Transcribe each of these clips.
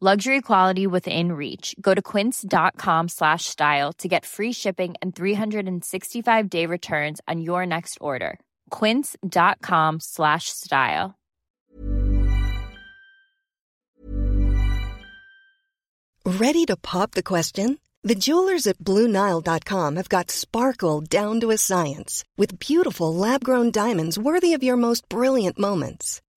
Luxury quality within reach. Go to quince.com slash style to get free shipping and 365 day returns on your next order. Quince.com slash style. Ready to pop the question? The jewelers at BlueNile.com have got sparkle down to a science with beautiful lab grown diamonds worthy of your most brilliant moments.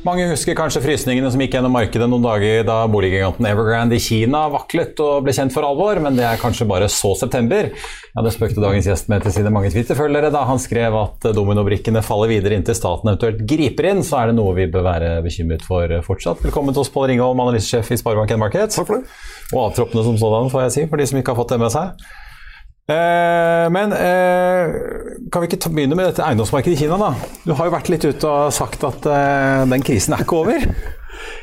Mange husker kanskje frysningene som gikk gjennom markedet noen dager da boliggiganten Evergrande i Kina vaklet og ble kjent for alvor, men det er kanskje bare så september. Ja, Det spøkte dagens gjest med til sine mange Twitter-følgere da han skrev at dominobrikkene faller videre inntil staten eventuelt griper inn, så er det noe vi bør være bekymret for fortsatt. Velkommen til oss, Pål Ringholm, analysesjef i Sparebank Markets. Takk for det. Og avtroppene som sådan, får jeg si, for de som ikke har fått det med seg. Eh, men eh, kan vi ikke ta, begynne med dette eiendomsmarkedet i Kina, da? Du har jo vært litt ute og sagt at eh, den krisen er ikke over.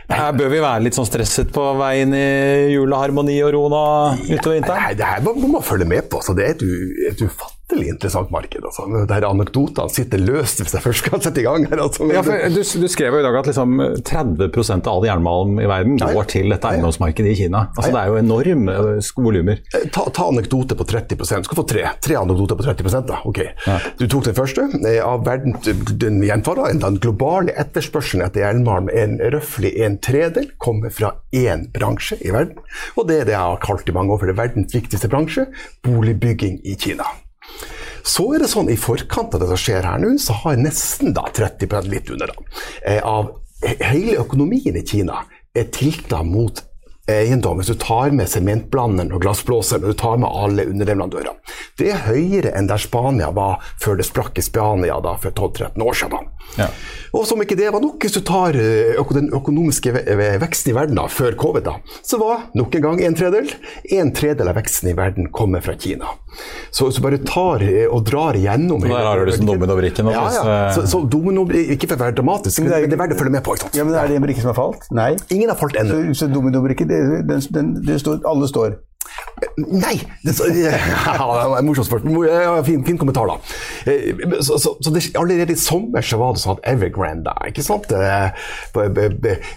Her bør vi være litt sånn stresset på veien i juleharmoni og ro nå utover vinteren? Nei, det her må man følge med på. Så det er et, et ufattelig interessant marked. Altså. Der Anekdotene sitter løst hvis jeg først skal sette i gang. her. Altså. Ja, du, du skrev jo i dag at liksom 30% av all jernmalm i verden Nei. går til dette eiendomsmarkedet i Kina. Altså, det er jo enorme eh, volumer. Eh, Ta, ta anekdote på 30 Du skal få tre, tre anekdoter på 30 da. Ok. Du tok den første. Eh, Av verden, den gjenfara, den globale etterspørselen etter jernmalm en røftlig en tredel kommer fra én bransje i verden. Og det er det jeg har kalt i mange år for det er verdens viktigste bransje, boligbygging i Kina. Så er det sånn i forkant av det som skjer her nå, så har nesten da 30 litt under da, eh, av hele økonomien i Kina er tilta mot eiendom. Hvis du tar med sementblanderen og glassblåseren og du tar med alle underleverandørene. Det er høyere enn der Spania var før det sprakk i Spania da, for 12-13 år siden. Ja. Og som ikke det var nok, hvis du tar eh, den økonomiske ve ve- veksten i verden da, før covid, da, så var nok en gang en tredel. En tredel av veksten i verden kommer fra Kina. Så hvis du bare tar eh, og drar igjennom der har du liksom dominobrikken, Ja, ja. eh, Så, så domino, ikke for å være dramatisk, men det er verdt å følge med på. ikke sant? Ja, men Er det en brikke som har falt? Nei. Ingen har falt ennå. Så, så dominobrikke, den, den, det står, alle står. Nei! Det, så, ja, morsomt spørsmål. Ja, fin, fin kommentar, da. Eh, Så, så, så det, allerede i sommer så var det sånn at Evergrande, ikke sant? Eh,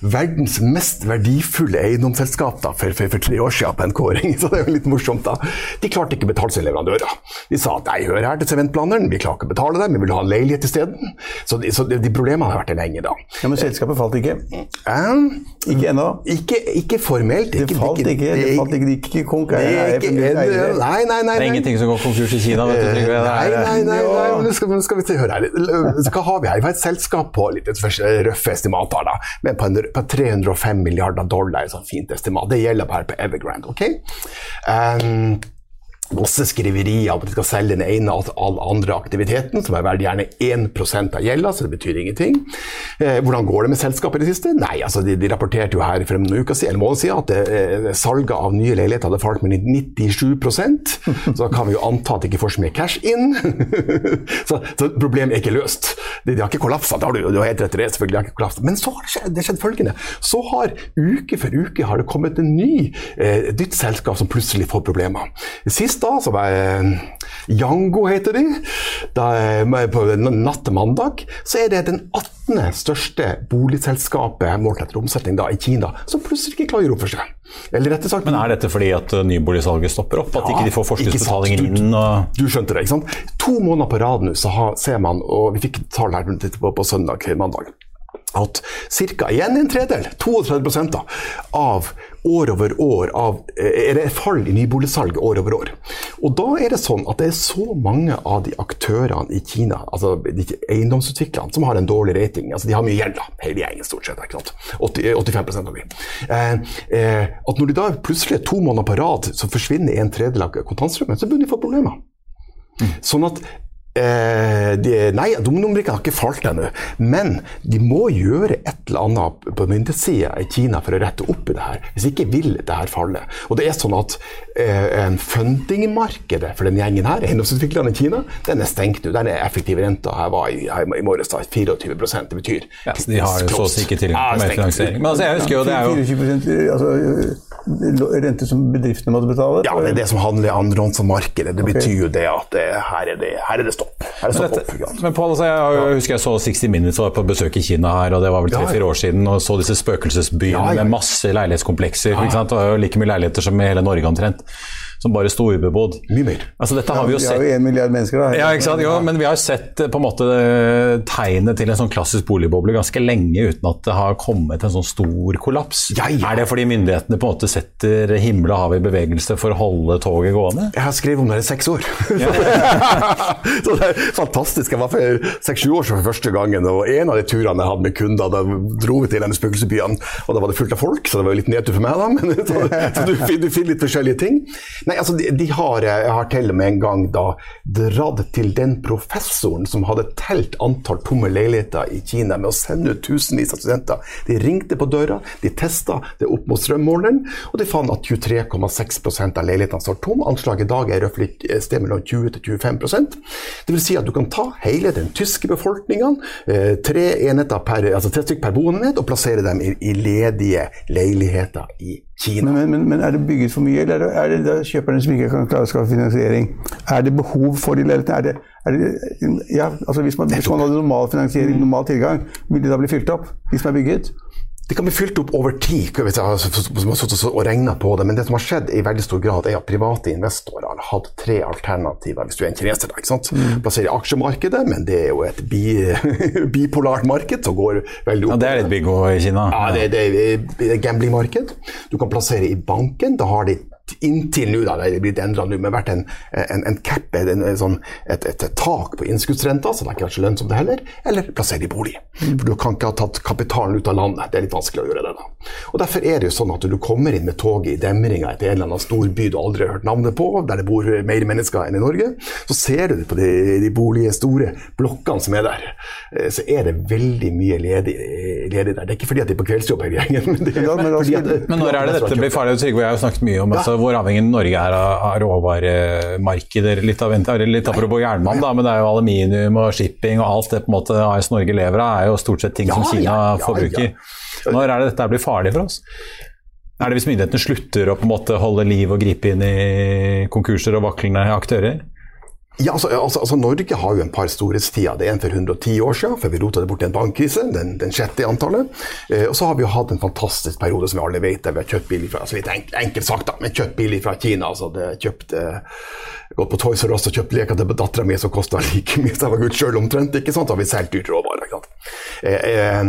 verdens mest verdifulle eiendomsselskap da, for, for, for tre år siden på en kåring, så det er jo litt morsomt. da. De klarte ikke å betale sine leverandører. De sa at nei, hør her til sementplaneren, vi klarer ikke å betale dem, vi vil ha en leilighet isteden. Så, de, så de, de problemene har vært der lenge, da. Ja, Men selskapet falt ikke. Eh, Ikke ennå. ikke, ikke formelt. Det falt ikke. Det falt ikke, de gikk ikke konk. det er Eier- ikke en, nei, nei, nei. Det er ingenting som går konkurs i Kina. vet du, Trygve. Nei, er- nei, nei, nei. men skal, men skal vi se, høre her. Hva har vi her? Vi har et selskap på litt røffe estimater, da, men på, en, på 305 milliarder dollar, et sånt fint estimat. Det gjelder bare på Evergrande. ok? Um, Masse skriverier om at de skal selge den ene av all andre aktiviteten, som er verdt gjerne 1 av gjelda, så det betyr ingenting. Eh, hvordan går det med selskapet i det siste? Nei, altså de, de rapporterte jo her for en uke siden, eller måned siden at eh, salget av nye leiligheter hadde falt med 97% Så da kan vi jo anta at de ikke får så mye cash inn. så, så problemet er ikke løst. De, de har ikke kollapsa, det har du, du har helt rett i det, selvfølgelig har ikke. Men så har det skjedd, det skjedd følgende. Så har uke for uke har det kommet en ny, eh, et nytt selskap som plutselig får problemer. Sist da, som er Jango heter de, da, eh, på natt til mandag, så er det den 18. største boligselskapet målt etter omsetning da, i Kina, som plutselig ikke klarer å for seg. Eller rettere sagt Men er dette fordi at uh, nyboligsalget stopper opp? At Ja, ikke de får forskuddsbetalinger Du- inn? Og... Du skjønte det, ikke sant? To måneder på rad nå så har, ser man, og vi fikk tall her på, på søndag til mandag, at ca. igjen en tredel, 32 da, av år over år av, eh, er det fall i nyboligsalg år over år. Og da er det sånn at det er så mange av de aktørene i Kina, altså de eiendomsutviklerne, som har en dårlig rating. altså De har mye gjeld, da, hele gjengen stort sett. ikke sant? 80, 85% av de. Eh, eh, at når de da plutselig to måneder på rad så forsvinner en tredjedel av kontantstrømmen, så begynner de å få problemer. Sånn at eh, de, Nei, dominobrikkene har ikke falt ennå, men de må gjøre et eller annet på myndighetssida i Kina for å rette opp i det her. Hvis ikke vil det her falle. Og det er sånn at eh, fundingmarkedet for den gjengen her, eiendomsutviklerne i Kina, den er stengt nå. Den er effektiv renta her var i, her i morges da, 24% Det betyr Ja, så de har jo så sikkert si med tilgang Ja, på mer finansiering. Men altså, jeg husker jo, det er jo 24 altså, eh, rente som bedriftene måtte betale? Ja, det er det som handler om annenhåndsmarkedet. Det betyr jo det at det, her, er det, her er det stopp. Er Men, stopp dette, opp, men Paul, altså, jeg, jeg, husker jeg så 60 Minutes var på besøk i Kina her, og det var vel tre-fire år siden, og så disse spøkelsesbyene med masse leilighetskomplekser. Det var jo like mye leiligheter som i hele Norge omtrent, som bare sto ubebodd. Mye mer. Altså, dette har vi jo sett. Vi har jo en milliard mennesker, da. ja, ikke sant? Jo, men vi har sett eh, på en måte tegnet til en sånn klassisk boligboble ganske lenge uten at det har kommet en sånn stor kollaps. Ja, ja. Er det fordi myndighetene på en måte setter himmel og hav i bevegelse for å holde toget gående? Jeg har skrevet om det i seks år. så det er fantastisk. Jeg var for seks-sju år siden for første gangen, og en av de turene jeg hadde med kunder, da dro vi til en spøkelsesbyene, og da var det fullt av folk, så det var litt nedtur for meg, da. Men, så, så du, du finner litt forskjellige ting. Nei, altså, de, de har, jeg har til og med en gang da dratt til den professoren som hadde telt antall tomme leiligheter i Kina med å sende ut tusenvis av studenter. De ringte på døra, de testa det opp mot strømmåleren, og de fant at 23,6% av leilighetene står tom. Anslaget i dag er røftlig et sted mellom 20 til 25% Det vil si at du kan ta hele den tyske befolkningen, eh, tre enheter per, altså tre stykker per boenhet, og plassere dem i, i ledige leiligheter i Kina. Men, men, men er det bygget for mye, eller er det, det kjøperne som ikke kan klare å skaffe finansiering? Er det behov for de leilighetene? Det, det, ja, altså hvis, man, hvis man hadde normal finansiering, normal tilgang, vil de da bli fylt opp? De som er bygget? Det kan bli fylt opp over tid, jeg har og regna på det. Men det som har skjedd i veldig stor grad, er at private investorer har hatt tre alternativer hvis du er en kineser. ikke sant? Plassere i aksjemarkedet, men det er jo et bi, bipolart marked som går veldig opp. Ja, det er litt bingo i Kina. Ja, det, det er et gamblingmarked. Du kan plassere i banken. Da har de inntil nå, da, det er blitt endra nå, men vært en, en, en cap, en, sånn, et, et, tak på innskuddsrenta, så det har ikke vært så lønnsomt det heller. Eller plassere i bolig. For du kan ikke ha tatt kapitalen ut av landet. Det er litt vanskelig å gjøre det. da. Og Derfor er det jo sånn at du kommer inn med toget i demringa etter en eller annen stor by du aldri har hørt navnet på, der det bor mer mennesker enn i Norge. Så ser du det på de, de bolige, store blokkene som er der, eh, så er det veldig mye ledig, ledig der. Det er ikke fordi at de er på kveldsjobb hele gjengen, men det er Ja, men altså- fordi at Men når er det dette blir farlig? Trygve og jeg har snakket mye om altså, hvor avhengig Norge er av, råvaremarkeder. Litt, av, litt apropos jernmann, da, men det er jo aluminium og shipping og alt det på en måte AS Norge lever av, er jo stort sett ting Ja, som Kina ja, ja, forbruker. Når er det dette blir farlig for oss? Er det hvis myndighetene slutter å på en måte holde liv og gripe inn i konkurser og vaklende aktører? Ja, altså, altså, altså, Norge har jo en par storhetstider. Det er en for 110 år siden, før vi rota det bort i en bankkrise. Den, den sjette i antallet. Eh, og så har vi jo hatt en fantastisk periode som vi alle vet, der vi har kjøpt billig fra altså litt enkelt sagt da, men kjøpt billig fra Kina. altså det kjøpt, eh, Gått på Toys R Us og kjøpt leker til dattera mi som kosta like mye som jeg var gutt sjøl omtrent. ikke sant? Da har vi solgt dyrt råvarer. ikke sant? Eh, eh,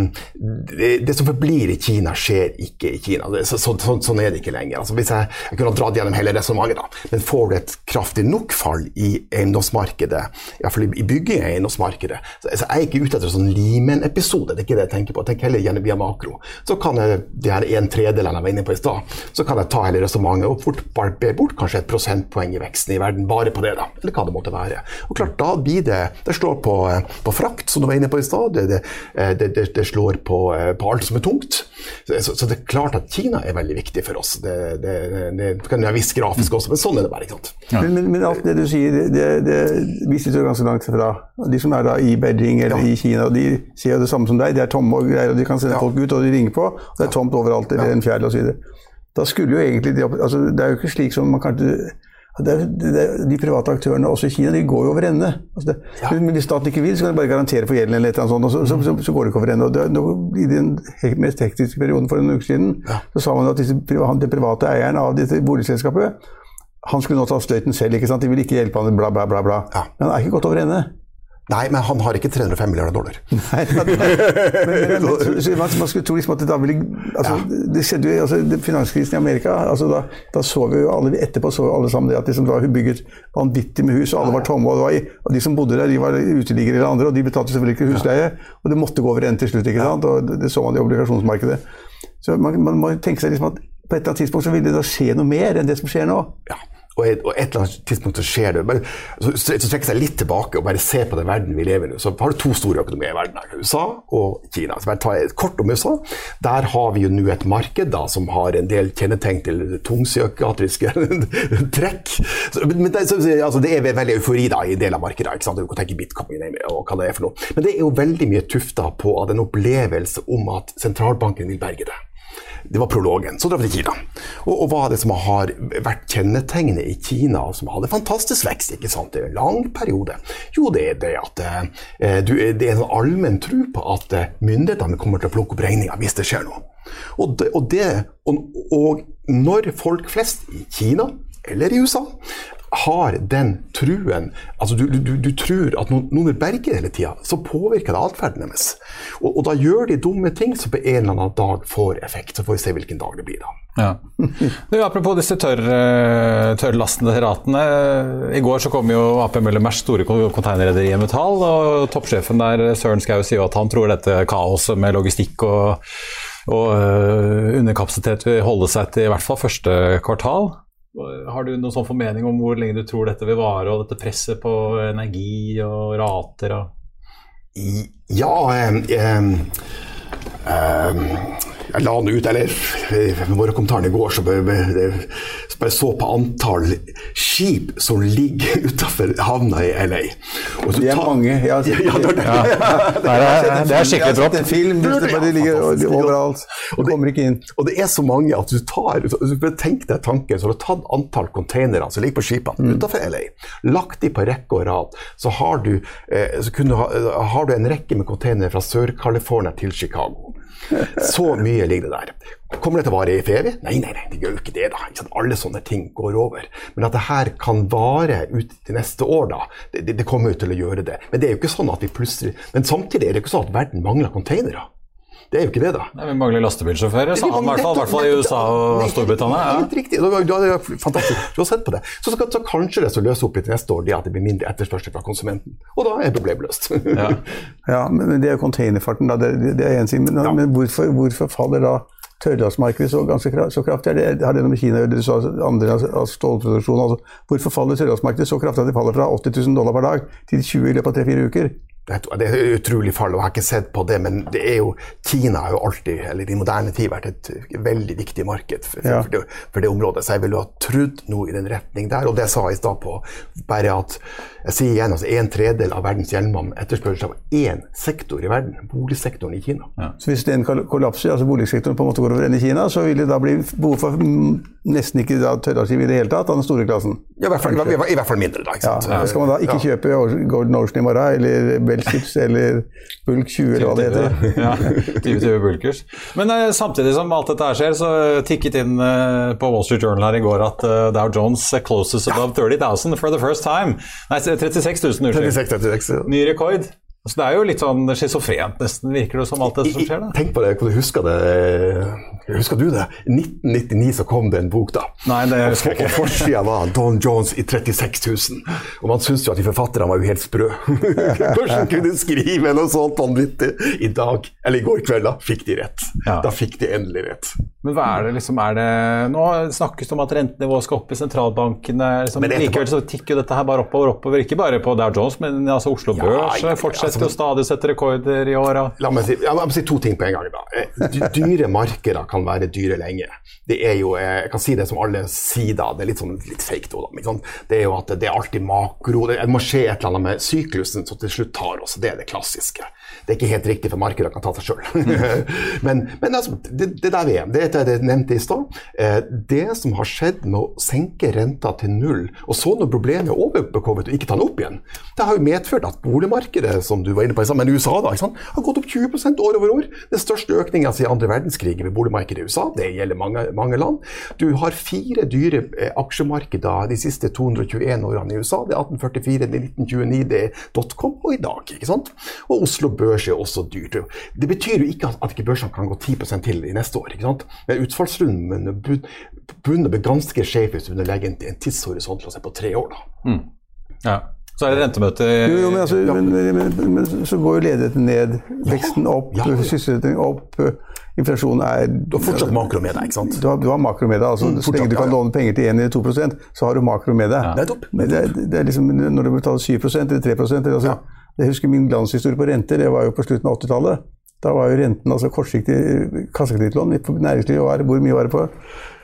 det, som forblir i Kina, skjer ikke i Kina. Så, så, så, sånn er det ikke lenger. Altså, hvis jeg, jeg kunne ha dratt gjennom hele resonnementet, men får du et kraftig nok fall i eiendomsmarkedet, iallfall i bygging av eiendomsmarkedet, så, så er jeg ikke ute etter sånn Limen-episode. Det er ikke det jeg tenker på. Tenker heller gjennom via makro. Så kan jeg, de her en tredjedelen jeg var inne på i stad, så kan jeg ta hele resonnementet og fort barbere bort kanskje et prosentpoeng i veksten i verden bare på det, da. Eller hva det måtte være. Og klart, da blir det Det slår på, på frakt, som du var inne på i stad. Det, det, det, det, slår på, på, alt som er tungt. Så, så, det er klart at Kina er veldig viktig for oss. Det, det, det kan være visst grafisk også, men sånn er det bare. ikke sant? Ja. Men, men, men, alt det du sier, det, det, vi sitter ganske langt fra. De som er da i Beijing eller ja. i Kina, de sier jo det samme som deg. De er tomme og greier, og de kan sende ja. folk ut, og de ringer på. og Det er tomt overalt, eller en fjell og så videre. Da skulle jo egentlig altså, Det er jo ikke slik som man kanskje det, det, de private aktørene også i Kina de går jo over ende. Altså ja. Men hvis staten ikke vil, så kan de bare garantere for gjelden, eller et eller annet sånt, og så, så, så, går det ikke over ende. Og det, I den mest hektiske perioden for en uke siden ja. så sa man at disse, den private eieren av dette boligselskapet han skulle nå ta støyten selv. ikke sant? De ville ikke hjelpe han, bla, bla, bla. bla. Ja. Men han er ikke gått over ende. Nei, men han har ikke 305 milliarder dollar. Nei, men, men, men, man, man, skulle tro liksom at det da ville altså, ja. Det skjedde jo altså, Finanskrisen i Amerika altså, da, da, så vi jo alle etterpå så alle sammen det at liksom, da hun bygget vanvittig med hus, og alle var tomme. Og, var, og de som bodde der, de var uteliggere eller andre, og de betalte selvfølgelig ikke husleie. Og det måtte gå over ende til slutt. ikke sant? Og det, det så man i obligasjonsmarkedet. Så man, man må tenke seg liksom at på et eller annet tidspunkt så vil det da skje noe mer enn det som skjer nå. Ja. Og, et, eller annet tidspunkt så skjer det. Bare, så, så trekker seg litt tilbake og bare ser på den verden vi lever i. Så har du to store økonomier i verden. her USA og Kina. Så bare ta et kort om USA. Der har vi jo nå et marked da, som har en del kjennetegn til tungpsykiatriske trekk. Så, men det, så, altså, det, er veldig eufori da, i en del av markedet. ikke sant? Du kan tenke bitcoin og hva det er for noe. Men det er jo veldig mye tufta på en opplevelse om at sentralbanken vil berge det. Det var prologen. Så drar vi til Kina. Og, og, hva er det som har vært kjennetegnet i Kina, som hadde fantastisk vekst ikke sant? Det en lang periode? Jo, det er det at eh, du, det er en allmenn tro på at eh, myndighetene kommer til å plukke opp regninga hvis det skjer noe. Og, det, og, det, og når folk flest i Kina eller i USA har den truen altså du, du, du tror at noen, vil berge hele tida, så påvirker det atferden deres. Og, og, da gjør de dumme ting som på en eller annen dag får effekt. Så får vi se hvilken dag det blir, da. Ja. Du, apropos disse tørr, eh, tørrlastende ratene. I går så kom jo AP Møller Mærs store containerrederi Metall, og toppsjefen der, Søren Skau, sier at han tror dette kaoset med logistikk og, og uh, underkapasitet vil holde seg til i hvert fall første kvartal. Har du noen sånn formening om hvor lenge du tror dette vil vare, og dette presset på energi og rater? Og ja um, um, um, jeg la den ut, eller våre kommentarer i går, så bare så på antall skip som ligger utafor havna i LA. det er mange. Jeg har ja, det, ja. det, er, det er skikkelig film, de ligger overalt. Og det kommer ikke inn. Og det er så mange at du tar Tenk deg tanken, så du har tatt antall containere som ligger på skipene mm. utafor LA, lagt de på rekke og rad, så har du, eh, så kunne, har du en rekke med containere fra Sør-California til Chicago. Så mye ligger det der. Kommer det til å vare i evig? Nei, nei, nei, det gjør jo ikke det. da. Ikke Alle sånne ting går over. Men at det her kan vare ut til neste år, da, det, det, kommer jo til å gjøre det. Men det er jo ikke sånn at vi plutselig Men samtidig er det ikke sånn at verden mangler containere. Det er jo ikke det, da. Nei, vi mangler lastebilsjåfører, sa han i hvert fall, hvert fall i USA og Storbritannia. Ja. Helt riktig. Du, har, fantastisk. Du har sett på det. Så, skal, så kanskje det som løser opp litt neste år det at det blir mindre etterspørsel fra konsumenten. Og da er problemet løst. ja. ja, men det er jo containerfarten, da. Det, det er én ting. Men, ja. men hvorfor, hvorfor, faller da tørrlastmarkedet så, ganske, så kraftig? Det, har det noe med Kina å gjøre? Du sa andre av stålproduksjon. Altså, hvorfor faller tørrlastmarkedet så kraftig at det faller fra 80 000 dollar per dag til 20 i løpet av tre-fire uker? Det er, er utrolig fall, og jeg har ikke sett på det, men det er jo, Kina har jo alltid, eller i moderne tid, vært et veldig viktig marked for, Ja. for, det, for det området. Så jeg ville ha trodd noe i den retning der. Og det sa jeg i stad på, bare at jeg sier igjen, altså en tredel av verdens gjennom etterspørsel av én sektor i verden, boligsektoren i Kina. Så hvis den kollapser, altså boligsektoren på en måte går over ende i Kina, så vil det da bli behov for mm, nesten ikke da tørrarkiv i det hele tatt av den store klassen. Ja, I hvert fall, i, i hvert fall mindre, da. ikke Ja? Skal man da ikke Ja. kjøpe Gordon Ocean i morgen, eller Bellships, eller Bulk 20, eller hva det heter? Ja, 20-20 bulkers. Men uh, samtidig som alt dette her skjer, så tikket inn uh, på Wall Street Journal her i går at uh, Dow Jones closes above 30 000 for the first time. Nei, 36 000, unnskyld. 36, 36, ja. Ny rekord. Så det er jo litt sånn schizofrent, nesten, virker det som alt det som skjer. da. Tenk på det, hvordan husker det Husker du det? I 1999 så kom det en bok, da. Nei, det husker jeg Og ikke. forsida var Don Jones i 36 000. Og man syns jo at de forfatterne var jo helt sprø. Hvordan kunne skrive noe sånt vanvittig? I dag, eller i går kveld, da fikk de rett. Ja. Da fikk de endelig rett. Men hva er det liksom, er det Nå snakkes det om at rentenivået skal opp i sentralbankene. Liksom, Men er likevel så tikker jo dette her bare oppover oppover. Ikke bare på Dow Jones, men altså Oslo Ja, Børs ja, fortsetter altså, jo stadig sette rekorder i år. La meg, si, la meg si to ting på en gang. da. Eh, Dyre markeder kan være dyre lenge. Det er jo, eh, Jeg kan si det som alle sier da, det er litt, sånn, litt fake nå, da. Det er jo at det er alltid makro. Det må skje et eller annet med syklusen som til slutt tar oss. Det er det klassiske. Det er ikke helt riktig, for markedet kan ta seg sjøl. men men altså, det, det der er. Det det jeg nevnte i stad. Eh, Det som har skjedd med å senke renta til null, og så når problemet er overbekommet og ikke ta den opp igjen, det har jo medført at boligmarkedet som du var inne på, men USA da, ikke sant, har gått opp 20% år over år. Den største økninga siden andre verdenskrig ved boligmarkedet i USA. Det gjelder mange, mange land. Du har fire dyre eh, aksjemarkeder de siste 221 årene i USA. Det er 1844, det er 1929, det er dotcom og i dag. ikke sant? Og Oslo Børs er også dyrt. Det betyr jo ikke at, ikke børsene kan gå 10 til i neste år. ikke sant? Men utfallsrunden begynner å bli ganske skjev hvis du legger en, en tidshorisont la oss si, på tre år. da. Ja. Så er det rentemøte Jo, jo, men, altså, men, men, men, men så går jo ledigheten ned, veksten opp, ja, ja. sysselsetting opp, inflasjonen er Du har fortsatt makro med deg, ikke sant? Du har, du har makro med deg. altså Så lenge du kan ja, ja. låne penger til 1 eller 2% så har du makro med deg. Det, er- det er liksom, når du betaler 7 eller 3 eller, altså, Jeg husker min glanshistorie på renter, det var jo på slutten av 80-tallet. Da var jo renten, altså kortsiktig kassekreditlån for næringslivet, var, hvor mye var det på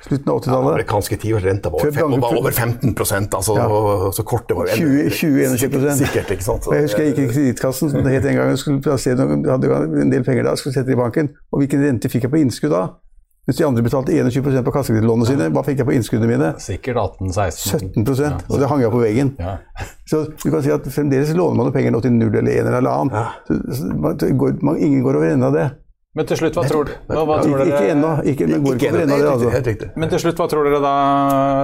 slutten av 80-tallet? Amerikanske tiårsrenta var, over var over 15 altså, Ja. så kortet var jo 20 20-21 sikkert, ikke sant? Så, Jeg husker jeg gikk i Kredittkassen, som det het en gang. Jeg skulle plassere hadde en del penger da, skulle sette det i banken. Og hvilken rente fikk jeg på innskudd da? Mens de andre betalte 21% på kassekredittlånene sine. Hva fikk jeg på innskuddene mine? Sikkert 18-16. 17% Og det hang jeg på veggen. Ja. Så du kan si at fremdeles låner man penger nå til null eller en eller annen. Ja. så, man, går, man, ingen går over ende av det. Men til slutt, hva tror, hva, hva tror Ikke, ikke dere ennå. Ikke, men går ikke over ende av det. Altså. Men til slutt, hva tror dere da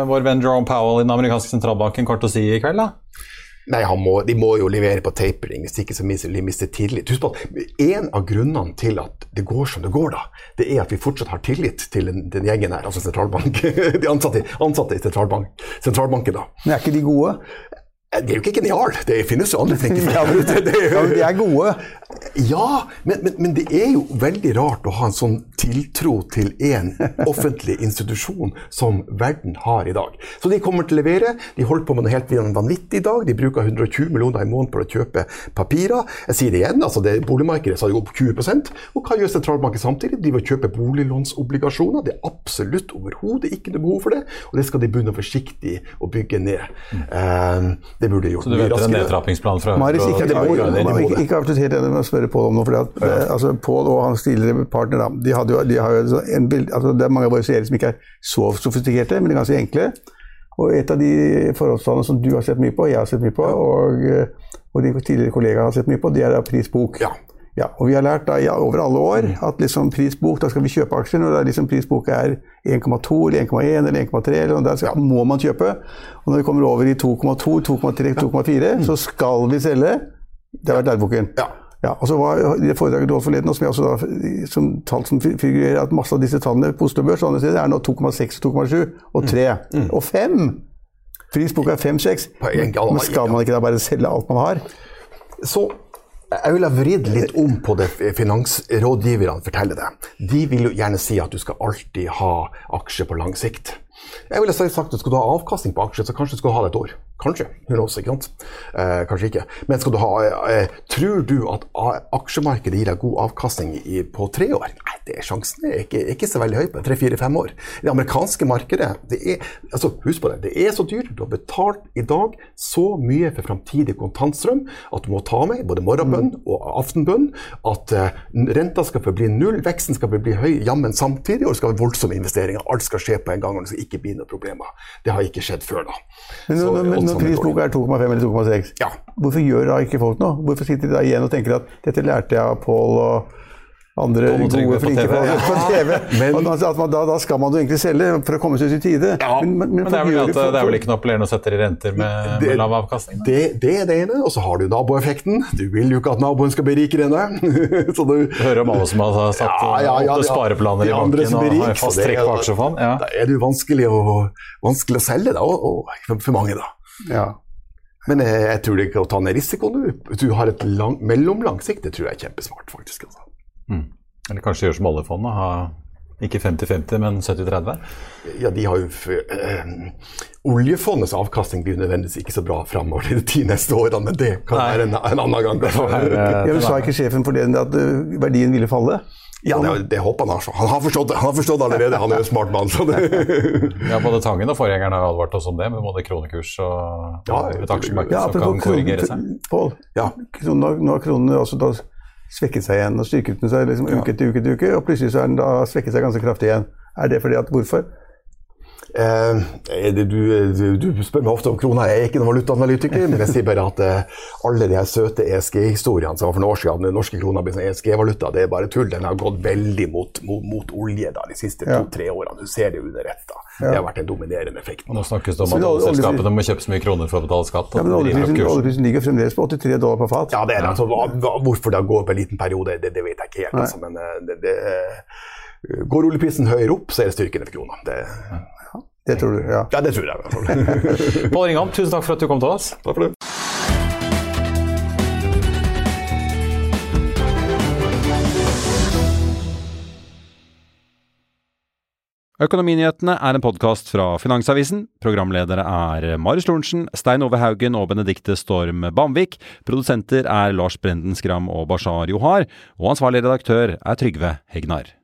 vår venn Jerome Powell i den amerikanske sentralbanken kommer til å si i kveld? da? Nei, må, De må jo levere på tapering, hvis ikke så mister de mister tillit. Husk på at En av grunnene til at det går som det går, da, det er at vi fortsatt har tillit til den, den gjengen her, altså sentralbank, de ansatte, ansatte i sentralbank, sentralbanken. da. Men er ikke de gode? De er jo ikke geniale, det finnes jo andre flinke folk. Det ja, men de er gode. Ja, men, men, men det er jo veldig rart å ha en sånn tiltro til én offentlig institusjon som verden har i dag. Så de kommer til å levere. De holder på med noe helt vanvittig i dag. De bruker 120 millioner i måneden på å kjøpe papirer. Jeg sier det igjen, altså det boligmarkedet sa jo opp 20 Og hva gjør sentralbanken samtidig? De vil kjøpe boliglånsobligasjoner. Det er absolutt overhodet ikke noe behov for det, og det skal de begynne forsiktig å bygge ned. Eh, det burde de gjort Så du mye venter en raskere. nedtrappingsplan fra Marius, ikke, må ikke, det. ikke avslutt helt enig med å spørre Pål om noe. For at, det, altså, Pål og hans tidligere partner da, de hadde jo, de har jo så en bild, altså, Det er mange av våre serier som ikke er så sofistikerte, men de er ganske enkle. Og et av de forholdstallene som du har sett mye på, jeg har sett mye på, og, eh, og din tidligere kollega har sett mye på, det er prisbok. Ja. Ja, og vi har lært da, ja, over alle år at liksom prisbok, da skal vi kjøpe aksjer når det er liksom prisbok er 1,2 eller 1,1 eller 1,3, eller noe der skal, må man kjøpe. Og når vi kommer over i 2,2, 2,3, 2,4, så skal vi selge. Det har vært læreboken. Ja. Ja, og så var det foredraget du holdt forleden, og som jeg også da, som tall som figurerer, at masse av disse tallene på Oslo Børs er nå 2,6, 2,7 og 3. Og 5! Prisboka er 5-6. På en gang, Men skal man ikke da bare selge alt man har? Så jeg ville vridd litt om på det finansrådgiverne forteller deg. De vil jo gjerne si at du skal alltid ha aksjer på lang sikt. Jeg ville sagt at du ha avkastning på aksjer, så kanskje du skal ha det et år. Kanskje. Who knows, ikke sant? Eh, kanskje ikke. Men skal du ha eh, Tror du at aksjemarkedet gir deg god avkastning i, på tre år? Nei, det er sjansen er ikke, ikke så veldig høy på tre-fire-fem år. Det amerikanske markedet det er, altså Husk på det, det er så dyrt. Du har betalt i dag så mye for framtidig kontantstrøm at du må ta med både morgenbønn og aftenbønn. At eh, renta skal forbli null, veksten skal forbli høy jammen samtidig, og det skal være voldsomme investeringer. Alt skal skje på en gang, og det skal ikke bli noen problemer. Det har ikke skjedd før da. Men, Så, når, når prisboka er 2,5 eller 2,6, Ja. hvorfor gjør da ikke folk noe? Hvorfor sitter de da igjen og tenker at dette lærte jeg av Pål og andre gode, flinke folk på TV? Men- Og at man, da, da skal man jo egentlig selge for å komme seg ut i tide. Ja, Men det er, at, det er vel ikke noe appellerende å sette i renter med, med lav avkastning? Det, det er det ene, og så har du naboeffekten. Du vil jo ikke at naboen skal bli rikere enn deg. Så du, Du hører om alle som har satt Ja, ja, ja, spareplaner de i banken og har fast trekk på aksjefond. Ja. Da er det jo vanskelig å, vanskelig å selge, da, og, og for mange, da. Ja. Men jeg, jeg tror det ikke å ta ned risikoen. Du har et lang, mellomlang sikt, det tror jeg er kjempesmart, faktisk. Altså. Eller kanskje gjøre som oljefondet, ha ikke 50-50, men 70-30? Ja, de har jo f- eh, Oljefondets avkastning blir nødvendigvis ikke så bra framover de ti neste årene, men det kan Nei. være en, en annen gang. Ja, men Sa ikke sjefen for det at uh, verdien ville falle? Ja, det, det håper han har. Han har forstått det Han har forstått allerede, han er jo en smart mann. Så det, Ja, både Tangen og forgjengeren har advart oss om det, med både kronekurs og, Ja, et aksjemarked Ja, som kan korrigere seg. Paul, Ja. Kronen, har- nå har kronene også da svekket seg igjen og styrket den seg liksom uke etter uke etter uke, og plutselig så er den da svekket seg ganske kraftig igjen. Er det fordi at Hvorfor? Eh, du, du, du spør meg ofte om krona. Jeg er ikke noen valutaanalytiker, men jeg sier bare at eh, alle de her søte ESG-historiene som var for noen år siden, den norske krona blir sånn ESG-valuta, det er bare tull. Den har gått veldig mot, mot, mot olje da, de siste Ja. to-tre årene. Du ser det under ett. Det har vært en dominerende effekt. Nå snakkes det om at oljeselskapene må kjøpe så mye kroner for å betale skatt. Ja, men oljeprisen, ligger fremdeles på 83 dollar på fat. Ja, det er det. Altså, hva, hvorfor det har gått på en liten periode, det, det vet jeg ikke helt. Altså, men eh, det, det, eh, går oljeprisen høyere opp, så er det styrken i krona. Det, Det tror du, ja. ja, det tror jeg. i hvert fall. Pål Ringham, tusen takk for at du kom til oss. Takk for det. Økonominyhetene er en podkast fra Finansavisen. Programledere er Marius Lorentzen, Stein Ove Haugen og Benedikte Storm Bamvik. Produsenter er Lars Brenden Skram og Bashar Johar. Og ansvarlig redaktør er Trygve Hegnar.